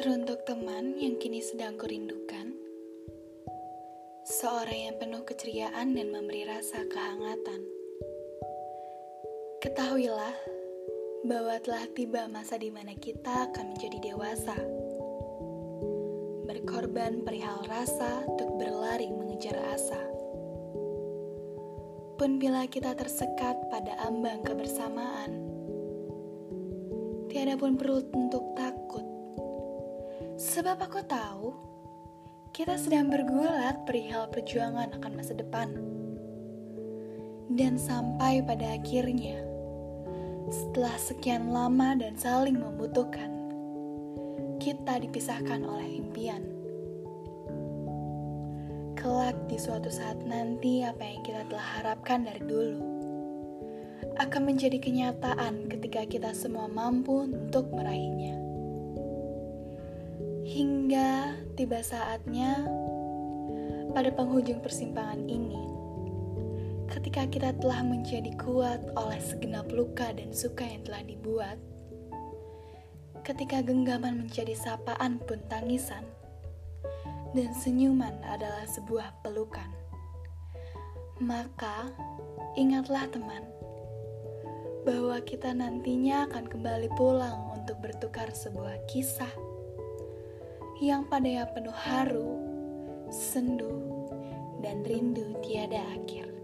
Teruntuk teman yang kini sedang kurindukan, seorang yang penuh keceriaan dan memberi rasa kehangatan. Ketahuilah bahwa telah tiba masa di mana kita akan menjadi dewasa, berkorban perihal rasa untuk berlari mengejar asa. Pun bila kita tersekat pada ambang kebersamaan, tiada pun perlu untuk takut Sebab aku tahu kita sedang bergulat perihal perjuangan akan masa depan. Dan sampai pada akhirnya, setelah sekian lama dan saling membutuhkan, kita dipisahkan oleh impian. Kelak di suatu saat nanti apa yang kita telah harapkan dari dulu akan menjadi kenyataan ketika kita semua mampu untuk meraihnya. Hingga tiba saatnya pada penghujung persimpangan ini, ketika kita telah menjadi kuat oleh segenap luka dan suka yang telah dibuat, ketika genggaman menjadi sapaan pun tangisan, dan senyuman adalah sebuah pelukan, maka ingatlah teman, bahwa kita nantinya akan kembali pulang untuk bertukar sebuah kisah yang padanya penuh haru, sendu, dan rindu tiada akhir.